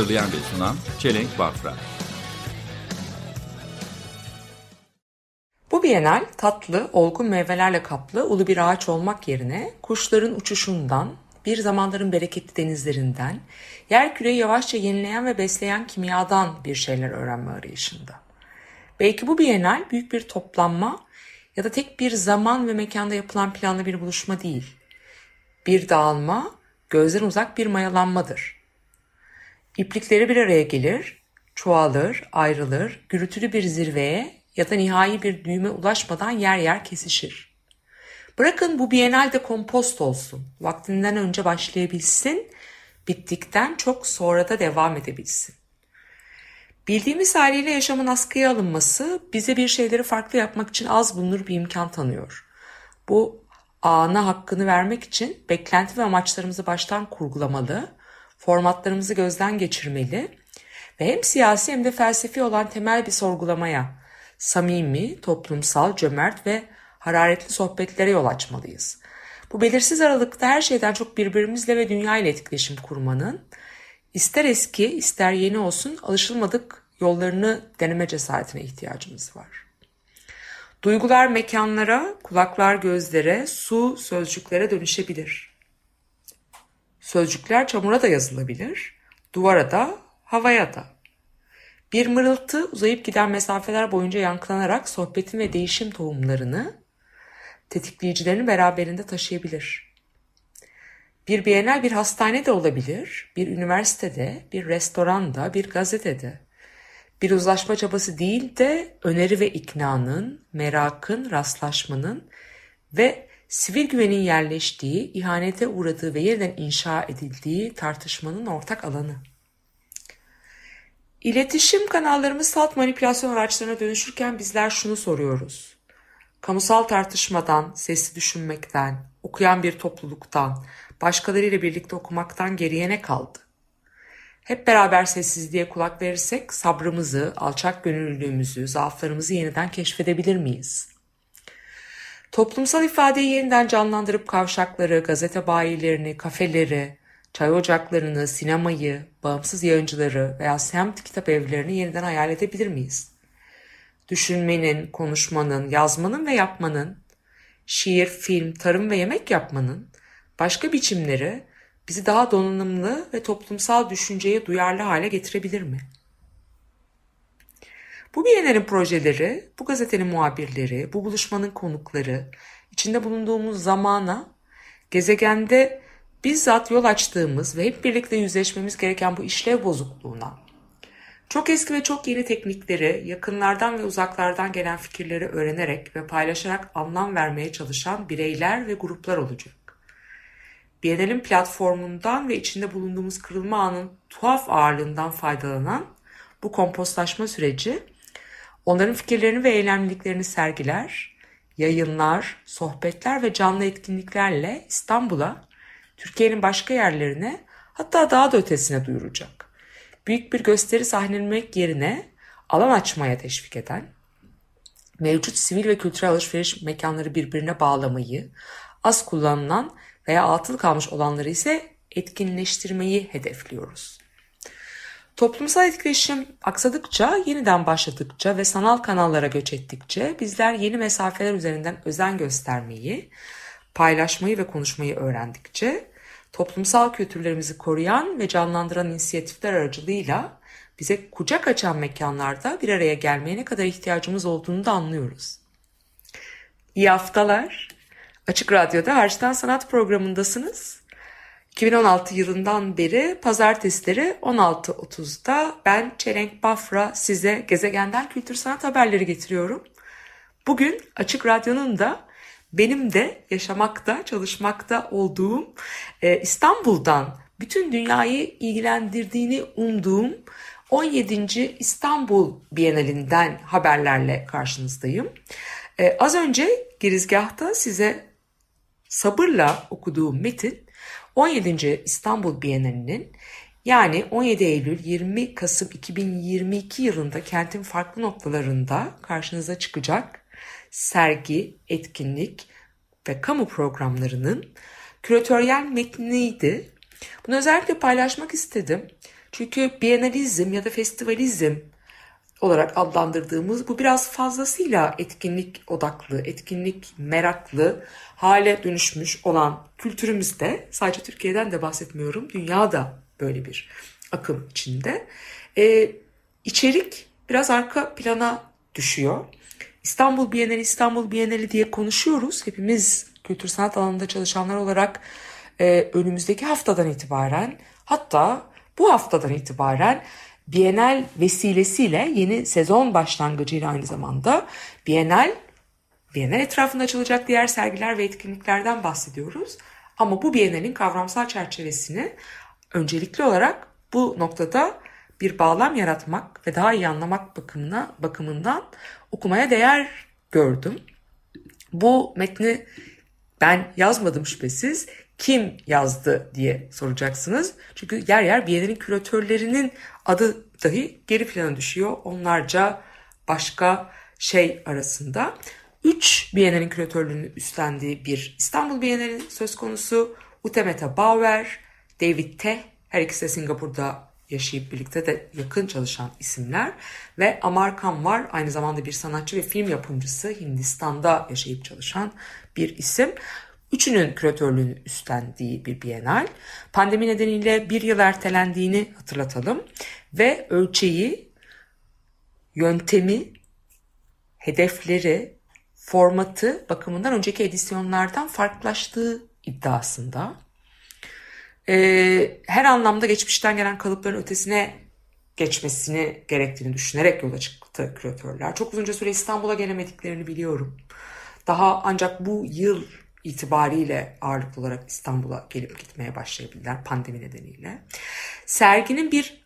Hazırlayan ve sunan Çelenk Bafra. Bu bienal tatlı, olgun meyvelerle kaplı ulu bir ağaç olmak yerine kuşların uçuşundan, bir zamanların bereketli denizlerinden, yer küreyi yavaşça yenileyen ve besleyen kimyadan bir şeyler öğrenme arayışında. Belki bu bienal büyük bir toplanma ya da tek bir zaman ve mekanda yapılan planlı bir buluşma değil. Bir dağılma, gözden uzak bir mayalanmadır. İplikleri bir araya gelir, çoğalır, ayrılır, gürültülü bir zirveye ya da nihai bir düğüme ulaşmadan yer yer kesişir. Bırakın bu bienal de kompost olsun, vaktinden önce başlayabilsin, bittikten çok sonra da devam edebilsin. Bildiğimiz haliyle yaşamın askıya alınması bize bir şeyleri farklı yapmak için az bulunur bir imkan tanıyor. Bu ana hakkını vermek için beklenti ve amaçlarımızı baştan kurgulamalı, formatlarımızı gözden geçirmeli ve hem siyasi hem de felsefi olan temel bir sorgulamaya, samimi, toplumsal, cömert ve hararetli sohbetlere yol açmalıyız. Bu belirsiz aralıkta her şeyden çok birbirimizle ve dünya ile etkileşim kurmanın, ister eski ister yeni olsun alışılmadık yollarını deneme cesaretine ihtiyacımız var. Duygular mekanlara, kulaklar gözlere, su sözcüklere dönüşebilir. Sözcükler çamura da yazılabilir, duvara da, havaya da. Bir mırıltı uzayıp giden mesafeler boyunca yankılanarak sohbetin ve değişim tohumlarını, tetikleyicilerini beraberinde taşıyabilir. Bir bienal bir hastane de olabilir, bir üniversitede, bir restoranda, bir gazetede. Bir uzlaşma çabası değil de öneri ve iknanın, merakın, rastlaşmanın ve sivil güvenin yerleştiği, ihanete uğradığı ve yeniden inşa edildiği tartışmanın ortak alanı. İletişim kanallarımız salt manipülasyon araçlarına dönüşürken bizler şunu soruyoruz. Kamusal tartışmadan, sesli düşünmekten, okuyan bir topluluktan, başkalarıyla birlikte okumaktan geriye ne kaldı? Hep beraber sessizliğe kulak verirsek sabrımızı, alçak gönüllülüğümüzü, zaaflarımızı yeniden keşfedebilir miyiz? Toplumsal ifadeyi yeniden canlandırıp kavşakları, gazete bayilerini, kafeleri, çay ocaklarını, sinemayı, bağımsız yayıncıları veya semt kitap evlerini yeniden hayal edebilir miyiz? Düşünmenin, konuşmanın, yazmanın ve yapmanın, şiir, film, tarım ve yemek yapmanın başka biçimleri bizi daha donanımlı ve toplumsal düşünceye duyarlı hale getirebilir mi? Bu Biyener'in projeleri, bu gazetenin muhabirleri, bu buluşmanın konukları, içinde bulunduğumuz zamana, gezegende bizzat yol açtığımız ve hep birlikte yüzleşmemiz gereken bu işlev bozukluğuna, çok eski ve çok yeni teknikleri, yakınlardan ve uzaklardan gelen fikirleri öğrenerek ve paylaşarak anlam vermeye çalışan bireyler ve gruplar olacak. Biennial'in platformundan ve içinde bulunduğumuz kırılma anın tuhaf ağırlığından faydalanan bu kompostlaşma süreci onların fikirlerini ve eylemliliklerini sergiler, yayınlar, sohbetler ve canlı etkinliklerle İstanbul'a, Türkiye'nin başka yerlerine hatta daha da ötesine duyuracak. Büyük bir gösteri sahnelemek yerine alan açmaya teşvik eden, mevcut sivil ve kültürel alışveriş mekanları birbirine bağlamayı, az kullanılan veya atıl kalmış olanları ise etkinleştirmeyi hedefliyoruz. Toplumsal etkileşim aksadıkça, yeniden başladıkça ve sanal kanallara göç ettikçe bizler yeni mesafeler üzerinden özen göstermeyi, paylaşmayı ve konuşmayı öğrendikçe toplumsal kültürlerimizi koruyan ve canlandıran inisiyatifler aracılığıyla bize kucak açan mekanlarda bir araya gelmeye ne kadar ihtiyacımız olduğunu da anlıyoruz. İyi haftalar. Açık Radyo'da Harçtan Sanat programındasınız. 2016 yılından beri pazartesileri 16.30'da ben Çelenk Bafra size gezegenden kültür sanat haberleri getiriyorum. Bugün Açık Radyo'nun da benim de yaşamakta, çalışmakta olduğum e, İstanbul'dan bütün dünyayı ilgilendirdiğini umduğum 17. İstanbul Bienalinden haberlerle karşınızdayım. Ee, az önce girizgahta size sabırla okuduğum metin 17. İstanbul Bienalinin yani 17 Eylül 20 Kasım 2022 yılında kentin farklı noktalarında karşınıza çıkacak sergi, etkinlik ve kamu programlarının küratöryel metniydi. Bunu özellikle paylaşmak istedim. Çünkü bienalizm ya da festivalizm olarak adlandırdığımız bu biraz fazlasıyla etkinlik odaklı, etkinlik meraklı hale dönüşmüş olan kültürümüzde sadece Türkiye'den de bahsetmiyorum. Dünyada böyle bir akım içinde. Ee, içerik biraz arka plana düşüyor. İstanbul Bienali, İstanbul Bienali diye konuşuyoruz. Hepimiz kültür sanat alanında çalışanlar olarak e, önümüzdeki haftadan itibaren hatta bu haftadan itibaren Bienal vesilesiyle yeni sezon başlangıcıyla aynı zamanda Bienal, Bienal etrafında açılacak diğer sergiler ve etkinliklerden bahsediyoruz. Ama bu Bienal'in kavramsal çerçevesini öncelikli olarak bu noktada bir bağlam yaratmak ve daha iyi anlamak bakımına, bakımından okumaya değer gördüm. Bu metni ben yazmadım şüphesiz. Kim yazdı diye soracaksınız. Çünkü yer yer Biennial'in küratörlerinin adı dahi geri plana düşüyor. Onlarca başka şey arasında. Üç Biennial'in küratörlüğünü üstlendiği bir İstanbul Biennial'in söz konusu. Utemeta Bauer, David Teh, her ikisi de Singapur'da yaşayıp birlikte de yakın çalışan isimler ve Amar Khan var aynı zamanda bir sanatçı ve film yapımcısı Hindistan'da yaşayıp çalışan bir isim. Üçünün küratörlüğünü üstlendiği bir bienal. Pandemi nedeniyle bir yıl ertelendiğini hatırlatalım ve ölçeği, yöntemi, hedefleri, formatı bakımından önceki edisyonlardan farklılaştığı iddiasında. Ee, her anlamda geçmişten gelen kalıpların ötesine geçmesini gerektiğini düşünerek yola çıktı küratörler. Çok uzunca süre İstanbul'a gelemediklerini biliyorum. Daha ancak bu yıl itibariyle ağırlıklı olarak İstanbul'a gelip gitmeye başlayabildiler pandemi nedeniyle. Serginin bir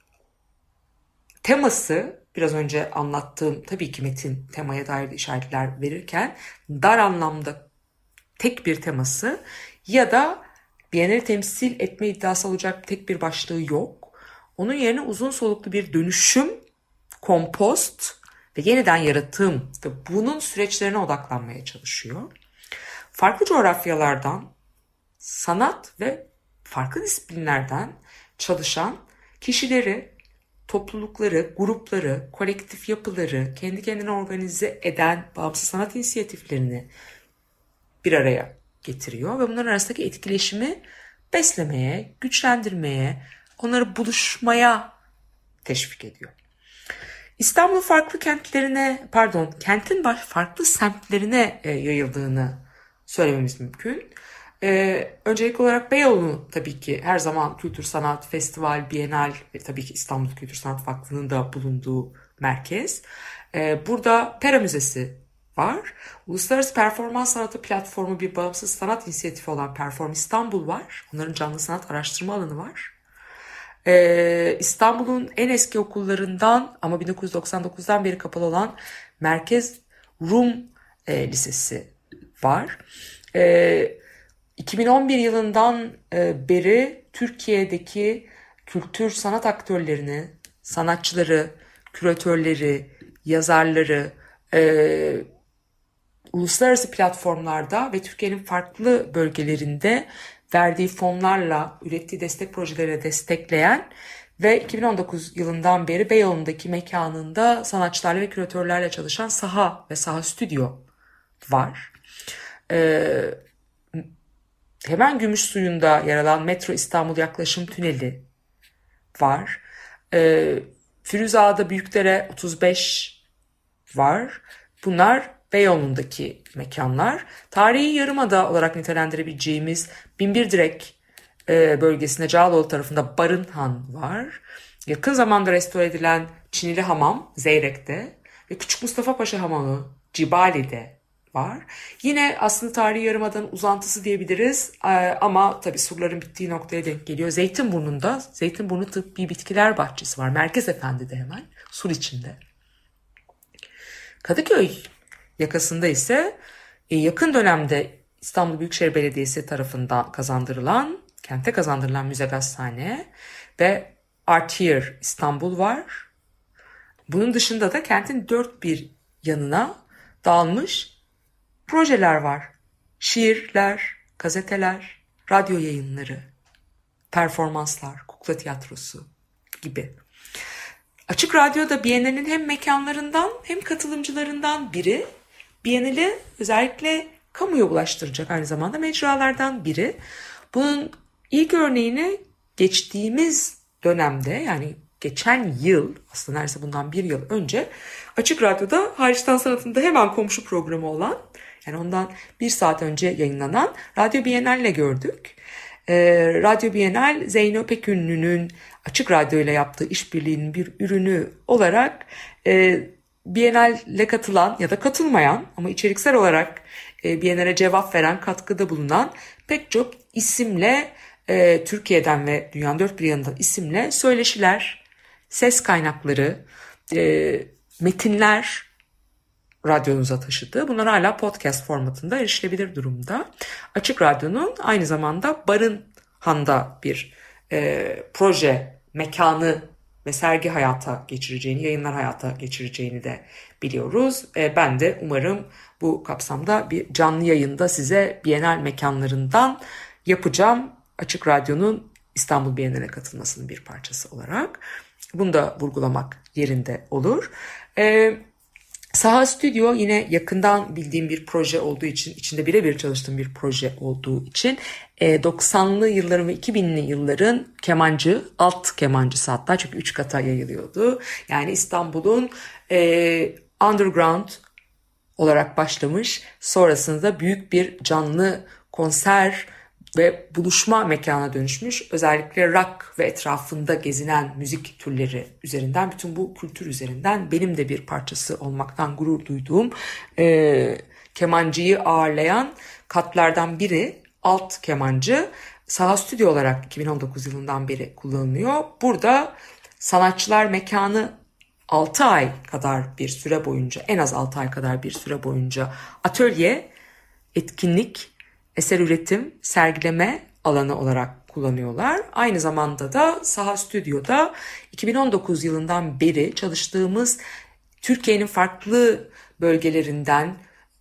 teması biraz önce anlattığım tabii ki metin temaya dair işaretler verirken dar anlamda tek bir teması ya da Biennale temsil etme iddiası olacak tek bir başlığı yok. Onun yerine uzun soluklu bir dönüşüm, kompost ve yeniden yaratım ve bunun süreçlerine odaklanmaya çalışıyor. Farklı coğrafyalardan, sanat ve farklı disiplinlerden çalışan kişileri, toplulukları, grupları, kolektif yapıları, kendi kendine organize eden bağımsız sanat inisiyatiflerini bir araya getiriyor ve bunların arasındaki etkileşimi beslemeye, güçlendirmeye, onları buluşmaya teşvik ediyor. İstanbul farklı kentlerine, pardon, kentin farklı semtlerine e, yayıldığını söylememiz mümkün. Ee, öncelikli olarak Beyoğlu tabii ki her zaman kültür sanat, festival, bienal ve tabii ki İstanbul Kültür Sanat Vakfı'nın da bulunduğu merkez. Ee, burada Pera Müzesi var. Uluslararası Performans Sanatı Platformu bir bağımsız sanat inisiyatifi olan Perform İstanbul var. Onların canlı sanat araştırma alanı var. Ee, İstanbul'un en eski okullarından ama 1999'dan beri kapalı olan Merkez Rum e, Lisesi var. E, 2011 yılından e, beri Türkiye'deki kültür sanat aktörlerini, sanatçıları, küratörleri, yazarları, e, uluslararası platformlarda ve Türkiye'nin farklı bölgelerinde verdiği fonlarla ürettiği destek projelere destekleyen ve 2019 yılından beri Beyoğlu'ndaki mekanında sanatçılarla ve küratörlerle çalışan Saha ve Saha Stüdyo var. Ee, hemen gümüş suyunda yer alan Metro İstanbul Yaklaşım Tüneli var. Ee, Firuza'da Büyükdere 35 var. Bunlar Beyoğlu'ndaki mekanlar. Tarihi yarımada olarak nitelendirebileceğimiz Binbir Direk e, bölgesinde Cağaloğlu tarafında Barınhan var. Yakın zamanda restore edilen Çinili Hamam Zeyrek'te ve Küçük Mustafa Paşa Hamamı Cibali'de var. Yine aslında tarihi yarımadanın uzantısı diyebiliriz Ee, ama tabii surların bittiği noktaya denk geliyor. Zeytinburnu'nda Zeytinburnu Tıbbi Bitkiler Bahçesi var. Merkez Efendi'de hemen sur içinde. Kadıköy yakasında ise e, yakın dönemde İstanbul Büyükşehir Belediyesi tarafından kazandırılan, kente kazandırılan müze gazhane ve Art Here İstanbul var. Bunun dışında da kentin dört bir yanına dağılmış projeler var. Şiirler, gazeteler, radyo yayınları, performanslar, kukla tiyatrosu gibi. Açık Radyo da Biennale'nin hem mekanlarından hem katılımcılarından biri. Biennale özellikle kamuya ulaştıracak aynı zamanda mecralardan biri. Bunun ilk örneğini geçtiğimiz dönemde yani geçen yıl aslında neredeyse bundan bir yıl önce Açık Radyo'da Hariçten Sanat'ında hemen komşu programı olan yani ondan bir saat önce yayınlanan Radyo Biennale gördük. Ee, Radyo Bienal Zeyno Pekünlü'nün Açık Radyo ile yaptığı işbirliğinin bir ürünü olarak e, Biennale katılan ya da katılmayan ama içeriksel olarak e, Biennale cevap veren, katkıda bulunan pek çok isimle e, Türkiye'den ve dünyanın dört bir yanından isimle söyleşiler, ses kaynakları, e, metinler radyonuza taşıdı. Bunlar hala podcast formatında erişilebilir durumda. Açık Radyo'nun aynı zamanda Barınhan'da bir e, proje mekanı ve sergi hayata geçireceğini, yayınlar hayata geçireceğini de biliyoruz. E, ben de umarım bu kapsamda bir canlı yayında size Bienal mekanlarından yapacağım. Açık Radyo'nun İstanbul Bienal'e katılmasının bir parçası olarak. Bunu da vurgulamak yerinde olur. Evet. Saha Stüdyo yine yakından bildiğim bir proje olduğu için, içinde birebir çalıştığım bir proje olduğu için 90'lı yılların ve 2000'li yılların kemancı, alt kemancısı hatta çünkü 3 kata yayılıyordu. Yani İstanbul'un e, underground olarak başlamış, sonrasında büyük bir canlı konser ve buluşma mekana dönüşmüş. Özellikle rock ve etrafında gezinen müzik türleri üzerinden, bütün bu kültür üzerinden benim de bir parçası olmaktan gurur duyduğum e, kemancıyı ağırlayan katlardan biri alt kemancı. Saha Stüdyo olarak 2019 yılından beri kullanılıyor. Burada sanatçılar mekanı 6 ay kadar bir süre boyunca, en az 6 ay kadar bir süre boyunca atölye, etkinlik, eser üretim, sergileme alanı olarak kullanıyorlar. Aynı zamanda da Saha Stüdyo'da 2019 yılından beri çalıştığımız Türkiye'nin farklı bölgelerinden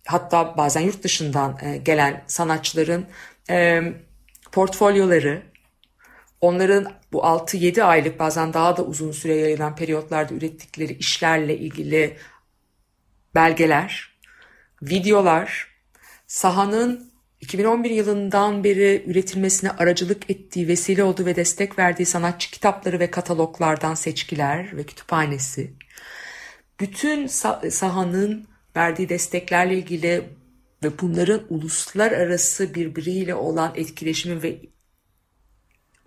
hatta bazen yurt dışından gelen sanatçıların portfolyoları, onların bu 6-7 aylık bazen daha da uzun süre yayılan periyotlarda ürettikleri işlerle ilgili belgeler, videolar, sahanın 2011 yılından beri üretilmesine aracılık ettiği, vesile olduğu ve destek verdiği sanatçı kitapları ve kataloglardan seçkiler ve kütüphanesi, bütün sahanın verdiği desteklerle ilgili ve bunların uluslararası birbiriyle olan etkileşimi ve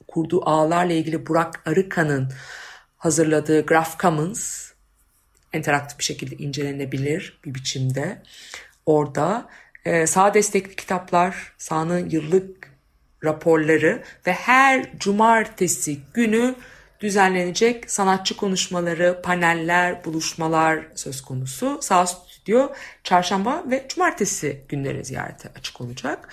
kurduğu ağlarla ilgili Burak Arıkan'ın hazırladığı Graph Commons interaktif bir şekilde incelenebilir bir biçimde. Orada e, sağ destekli kitaplar, sahanın yıllık raporları ve her cumartesi günü düzenlenecek sanatçı konuşmaları, paneller, buluşmalar söz konusu. Sağ Stüdyo çarşamba ve cumartesi günleri ziyarete açık olacak.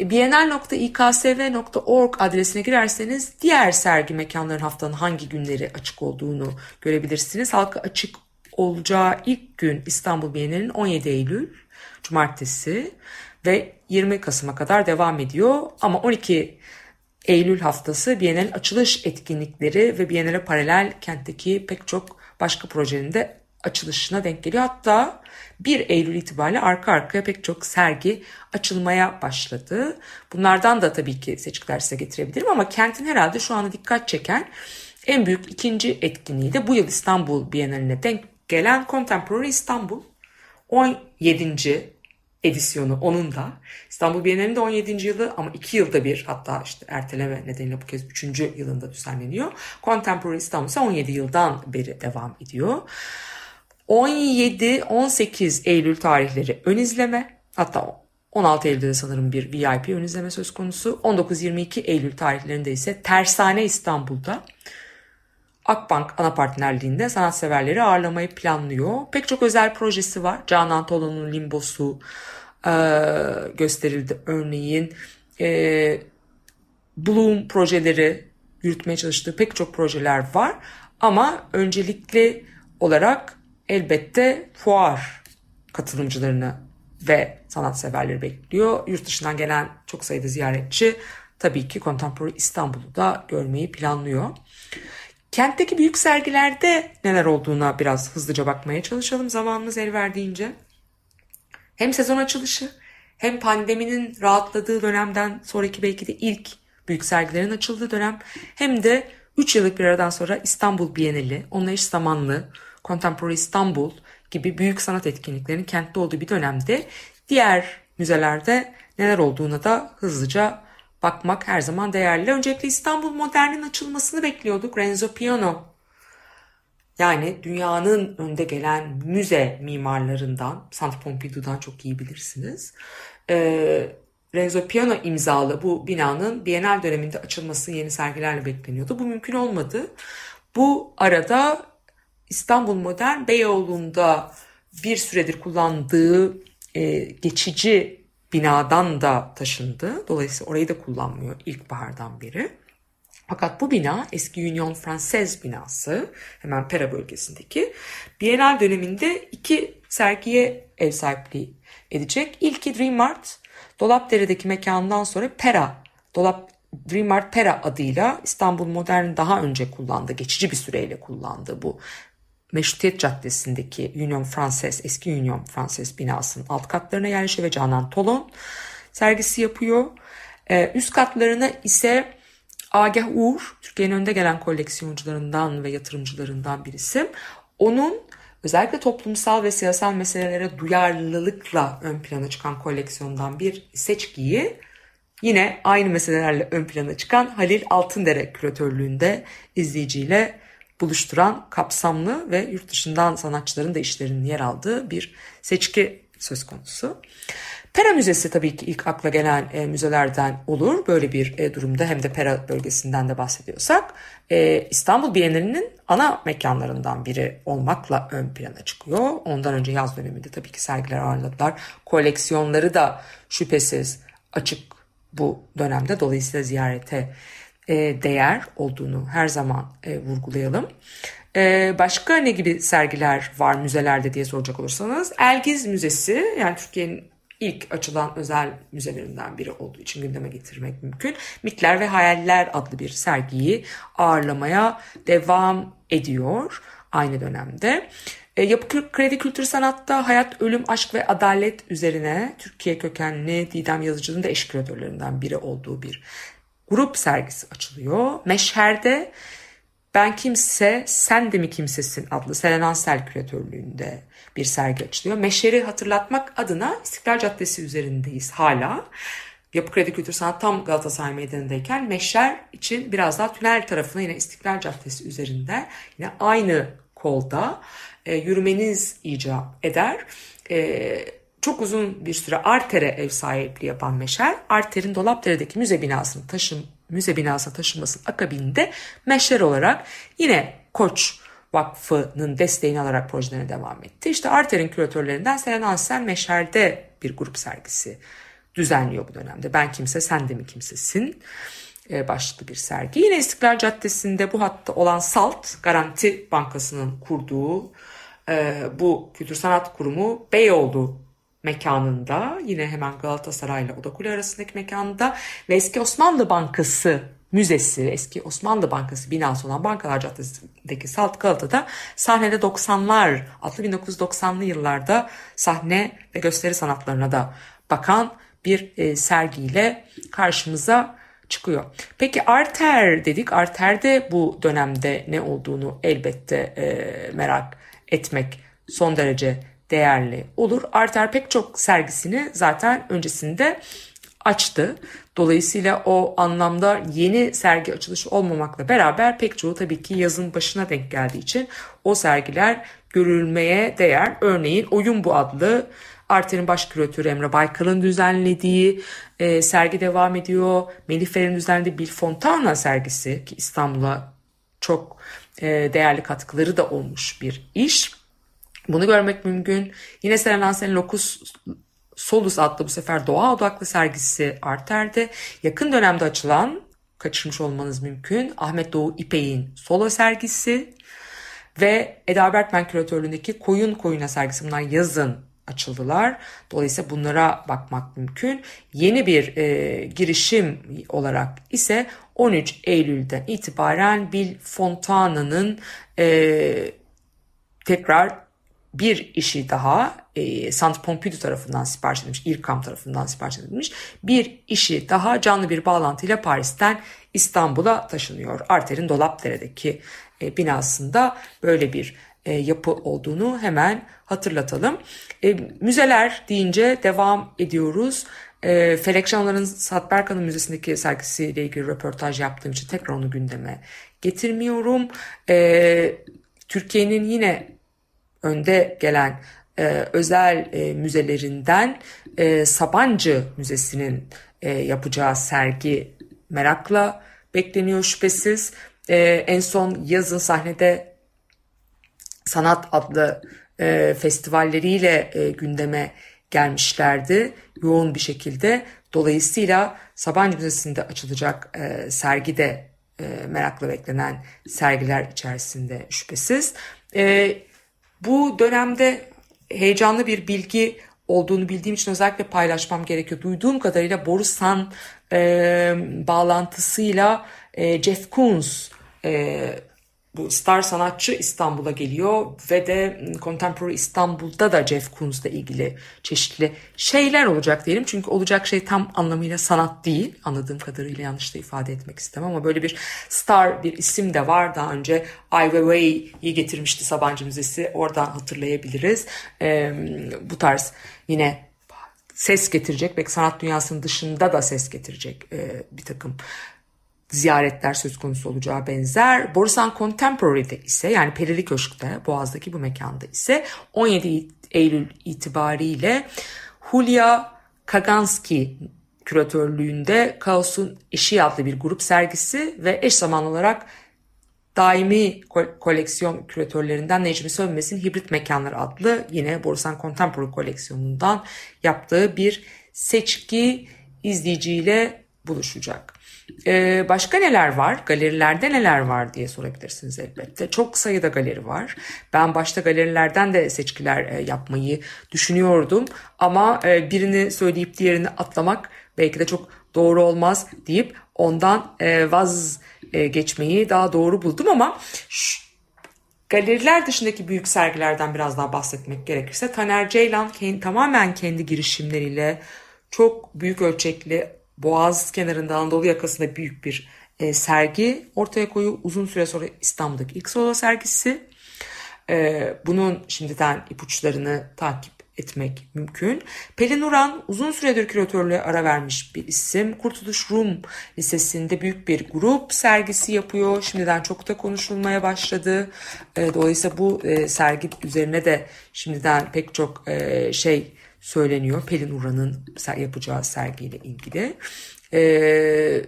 Bienal.iksv.org adresine girerseniz diğer sergi mekanların haftanın hangi günleri açık olduğunu görebilirsiniz. Halka açık olacağı ilk gün İstanbul Bienali'nin 17 Eylül Cumartesi ve 20 Kasım'a kadar devam ediyor. Ama 12 Eylül haftası Biennial'in açılış etkinlikleri ve Biennial'e paralel kentteki pek çok başka projenin de açılışına denk geliyor. Hatta 1 Eylül itibariyle arka arkaya pek çok sergi açılmaya başladı. Bunlardan da tabii ki seçkiler size getirebilirim ama kentin herhalde şu anda dikkat çeken en büyük ikinci etkinliği de bu yıl İstanbul Biennaline denk gelen Contemporary İstanbul 17. edisyonu onun da. İstanbul Bienali'nin de 17. yılı ama 2 yılda bir hatta işte erteleme nedeniyle bu kez 3. yılında düzenleniyor. Contemporary İstanbul ise 17 yıldan beri devam ediyor. 17-18 Eylül tarihleri ön izleme. Hatta 16 Eylül'de sanırım bir VIP ön izleme söz konusu. 19-22 Eylül tarihlerinde ise Tersane İstanbul'da Akbank ana partnerliğinde sanatseverleri ağırlamayı planlıyor. Pek çok özel projesi var. Canan Tolun'un Limbosu e, gösterildi örneğin. E, Bloom projeleri yürütmeye çalıştığı pek çok projeler var. Ama öncelikli olarak elbette fuar katılımcılarını ve sanatseverleri bekliyor. Yurt dışından gelen çok sayıda ziyaretçi tabii ki Contemporary İstanbul'u da görmeyi planlıyor. Kentteki büyük sergilerde neler olduğuna biraz hızlıca bakmaya çalışalım zamanımız el verdiğince. Hem sezon açılışı hem pandeminin rahatladığı dönemden sonraki belki de ilk büyük sergilerin açıldığı dönem hem de 3 yıllık bir aradan sonra İstanbul Bienali, onunla eş zamanlı Contemporary İstanbul gibi büyük sanat etkinliklerinin kentte olduğu bir dönemde diğer müzelerde neler olduğuna da hızlıca bakmak her zaman değerli. Öncelikle İstanbul Modern'in açılmasını bekliyorduk. Renzo Piano yani dünyanın önde gelen müze mimarlarından, Centre Pompidou'dan çok iyi bilirsiniz. Ee, Renzo Piano imzalı bu binanın Bienal döneminde açılması yeni sergilerle bekleniyordu. Bu mümkün olmadı. Bu arada İstanbul Modern Beyoğlu'nda bir süredir kullandığı e, geçici binadan da taşındı. Dolayısıyla orayı da kullanmıyor ilkbahardan beri. Fakat bu bina eski Union Française binası hemen Pera bölgesindeki Bienal döneminde iki sergiye ev sahipliği edecek. İlki Dream Art, Dolapdere'deki mekanından sonra Pera, Dolap Dream Art Pera adıyla İstanbul Modern daha önce kullandı, geçici bir süreyle kullandı bu Meşrutiyet Caddesi'ndeki Union Française, eski Union Française binasının alt katlarına yerleşiyor ve Canan Tolon sergisi yapıyor. Ee, üst katlarına ise Agah Uğur, Türkiye'nin önde gelen koleksiyoncularından ve yatırımcılarından bir isim. Onun özellikle toplumsal ve siyasal meselelere duyarlılıkla ön plana çıkan koleksiyondan bir seçkiyi yine aynı meselelerle ön plana çıkan Halil Altındere küratörlüğünde izleyiciyle buluşturan kapsamlı ve yurt dışından sanatçıların da işlerinin yer aldığı bir seçki söz konusu. Pera Müzesi tabii ki ilk akla gelen e, müzelerden olur. Böyle bir e, durumda hem de Pera bölgesinden de bahsediyorsak e, İstanbul Bienalinin ana mekanlarından biri olmakla ön plana çıkıyor. Ondan önce yaz döneminde tabii ki sergiler ağırladılar. Koleksiyonları da şüphesiz açık bu dönemde. Dolayısıyla ziyarete e, değer olduğunu her zaman e, vurgulayalım. E, başka ne gibi sergiler var müzelerde diye soracak olursanız Elgiz Müzesi yani Türkiye'nin ilk açılan özel müzelerinden biri olduğu için gündeme getirmek mümkün. Mitler ve Hayaller adlı bir sergiyi ağırlamaya devam ediyor aynı dönemde. Yapı Kredi Kültür Sanat'ta Hayat, Ölüm, Aşk ve Adalet üzerine Türkiye kökenli Didem Yazıcı'nın da eş küratörlerinden biri olduğu bir grup sergisi açılıyor. Meşher'de Ben Kimse Sen de mi Kimsesin adlı Selen Ansel küratörlüğünde bir sergi açılıyor. Meşher'i hatırlatmak adına İstiklal Caddesi üzerindeyiz hala. Yapı Kredi Kültür Sanat tam Galatasaray Meydanı'ndayken Meşher için biraz daha tünel tarafına yine İstiklal Caddesi üzerinde yine aynı kolda e, yürümeniz icap eder. E, çok uzun bir süre Arter'e ev sahipliği yapan Meşer, Arter'in Dolapdere'deki müze binasını taşım, müze binasına taşınmasının akabinde Meşer olarak yine Koç Vakfı'nın desteğini alarak projelerine devam etti. İşte Arter'in küratörlerinden Selen Ansel Meşer'de bir grup sergisi düzenliyor bu dönemde. Ben kimse sen de mi kimsesin e, başlıklı bir sergi. Yine İstiklal Caddesi'nde bu hatta olan SALT Garanti Bankası'nın kurduğu e, bu Kültür Sanat Kurumu Beyoğlu mekanında yine hemen Galatasaray ile Odakule arasındaki mekanda ve eski Osmanlı Bankası Müzesi, eski Osmanlı Bankası binası olan Bankalar Caddesi'ndeki Salt Galata'da sahnede 90'lar, adlı 1990'lı yıllarda sahne ve gösteri sanatlarına da bakan bir e, sergiyle karşımıza çıkıyor. Peki Arter dedik. Arter'de bu dönemde ne olduğunu elbette e, merak etmek son derece değerli olur. Arter pek çok sergisini zaten öncesinde açtı. Dolayısıyla o anlamda yeni sergi açılışı olmamakla beraber pek çoğu tabii ki yazın başına denk geldiği için o sergiler görülmeye değer. Örneğin Oyun Bu adlı Arter'in baş küratörü Emre Baykal'ın düzenlediği e, sergi devam ediyor. Melih Fer'in düzenlediği Bill Fontana sergisi ki İstanbul'a çok e, değerli katkıları da olmuş bir iş. Bunu görmek mümkün. Yine Seren Hansen Locus Solus adlı bu sefer doğa odaklı sergisi Arter'de. Yakın dönemde açılan, kaçırmış olmanız mümkün, Ahmet Doğu İpek'in solo sergisi ve Eda Berkman küratörlüğündeki Koyun Koyuna sergisi. Bunlar yazın açıldılar. Dolayısıyla bunlara bakmak mümkün. Yeni bir e, girişim olarak ise 13 Eylül'den itibaren Bill Fontana'nın e, tekrar bir işi daha e, Saint Pompidou tarafından sipariş edilmiş, İRKAM tarafından sipariş edilmiş bir işi daha canlı bir bağlantıyla Paris'ten İstanbul'a taşınıyor. Arter'in Dolapdere'deki e, binasında böyle bir e, yapı olduğunu hemen hatırlatalım. E, müzeler deyince devam ediyoruz. E, Felek Canlar'ın Satberkan'ın Müzesi'ndeki sergisiyle ilgili röportaj yaptığım için tekrar onu gündeme getirmiyorum. E, Türkiye'nin yine önde gelen e, özel e, müzelerinden e, Sabancı Müzesi'nin e, yapacağı sergi merakla bekleniyor şüphesiz. E, en son yazın sahnede sanat adlı e, festivalleriyle e, gündeme gelmişlerdi yoğun bir şekilde. Dolayısıyla Sabancı Müzesi'nde açılacak e, sergi de e, merakla beklenen sergiler içerisinde şüphesiz. E, bu dönemde heyecanlı bir bilgi olduğunu bildiğim için özellikle paylaşmam gerekiyor. Duyduğum kadarıyla Borusan e, bağlantısıyla e, Jeff Koons e, bu star sanatçı İstanbul'a geliyor ve de Contemporary İstanbul'da da Jeff Koons'la ilgili çeşitli şeyler olacak diyelim. Çünkü olacak şey tam anlamıyla sanat değil. Anladığım kadarıyla yanlış da ifade etmek istemem ama böyle bir star bir isim de var. Daha önce Ai Weiwei'yi getirmişti Sabancı Müzesi. Oradan hatırlayabiliriz. Ee, bu tarz yine ses getirecek belki sanat dünyasının dışında da ses getirecek e, bir takım ziyaretler söz konusu olacağı benzer. Borusan Contemporary'de ise yani Perili Köşk'te Boğaz'daki bu mekanda ise 17 Eylül itibariyle Hulya Kaganski küratörlüğünde Kaos'un Eşiği adlı bir grup sergisi ve eş zamanlı olarak daimi koleksiyon küratörlerinden Necmi Sönmez'in Hibrit Mekanlar adlı yine Borusan Contemporary koleksiyonundan yaptığı bir seçki izleyiciyle buluşacak. Ee, başka neler var? Galerilerde neler var diye sorabilirsiniz elbette. Çok sayıda galeri var. Ben başta galerilerden de seçkiler e, yapmayı düşünüyordum. Ama e, birini söyleyip diğerini atlamak belki de çok doğru olmaz deyip ondan e, vazgeçmeyi daha doğru buldum ama şu, galeriler dışındaki büyük sergilerden biraz daha bahsetmek gerekirse Taner Ceylan kendi, tamamen kendi girişimleriyle çok büyük ölçekli Boğaz kenarında Anadolu yakasında büyük bir e, sergi ortaya koyuyor. Uzun süre sonra İstanbul'daki ilk solo sergisi. E, bunun şimdiden ipuçlarını takip etmek mümkün. Pelin Uran uzun süredir küratörlüğe ara vermiş bir isim. Kurtuluş Rum Lisesi'nde büyük bir grup sergisi yapıyor. Şimdiden çok da konuşulmaya başladı. E, dolayısıyla bu e, sergi üzerine de şimdiden pek çok e, şey söyleniyor. Pelin Uran'ın yapacağı sergiyle ilgili. Ee,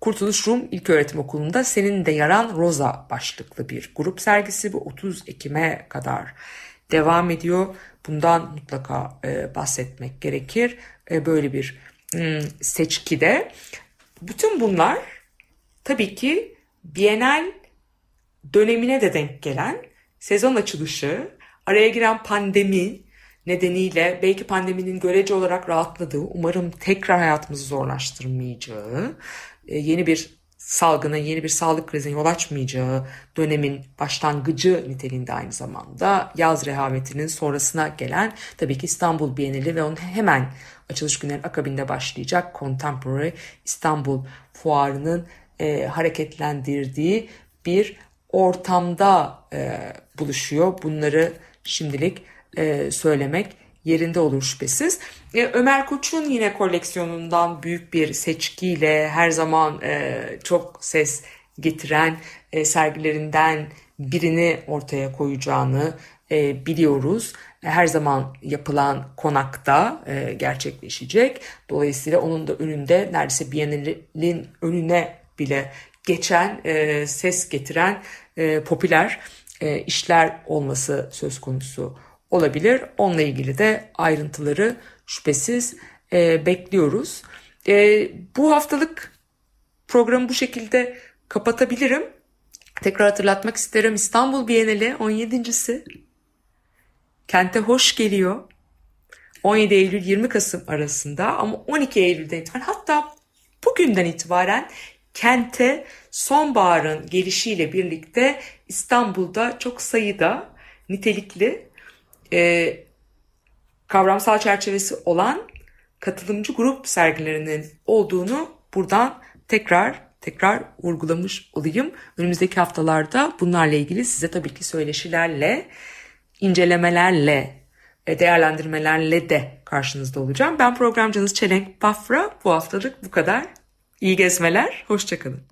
Kurtuluş Rum İlköğretim Okulu'nda Senin de Yaran Rosa başlıklı bir grup sergisi. Bu 30 Ekim'e kadar devam ediyor. Bundan mutlaka e, bahsetmek gerekir. E, böyle bir hmm, seçkide. Bütün bunlar tabii ki Bienal dönemine de denk gelen sezon açılışı, araya giren pandemi, nedeniyle belki pandeminin görece olarak rahatladığı, umarım tekrar hayatımızı zorlaştırmayacağı, e, yeni bir salgına, yeni bir sağlık krizine yol açmayacağı dönemin başlangıcı niteliğinde aynı zamanda yaz rehavetinin sonrasına gelen tabii ki İstanbul Bienali ve onun hemen açılış günlerin akabinde başlayacak Contemporary İstanbul Fuarı'nın e, hareketlendirdiği bir ortamda e, buluşuyor. Bunları şimdilik e, söylemek yerinde olur şüphesiz. E, Ömer Koç'un yine koleksiyonundan büyük bir seçkiyle her zaman e, çok ses getiren e, sergilerinden birini ortaya koyacağını e, biliyoruz. Her zaman yapılan konakta e, gerçekleşecek. Dolayısıyla onun da önünde neredeyse Biennale'nin önüne bile geçen, e, ses getiren e, popüler e, işler olması söz konusu olabilir. Onunla ilgili de ayrıntıları şüphesiz e, bekliyoruz. E, bu haftalık programı bu şekilde kapatabilirim. Tekrar hatırlatmak isterim İstanbul Bienali 17.si. Kente hoş geliyor. 17 Eylül 20 Kasım arasında ama 12 Eylül'den itibaren hatta bugünden itibaren kente sonbaharın gelişiyle birlikte İstanbul'da çok sayıda nitelikli e, kavramsal çerçevesi olan katılımcı grup sergilerinin olduğunu buradan tekrar tekrar vurgulamış olayım. Önümüzdeki haftalarda bunlarla ilgili size tabii ki söyleşilerle, incelemelerle, e, değerlendirmelerle de karşınızda olacağım. Ben programcınız Çelenk Bafra. Bu haftalık bu kadar. İyi gezmeler, hoşçakalın.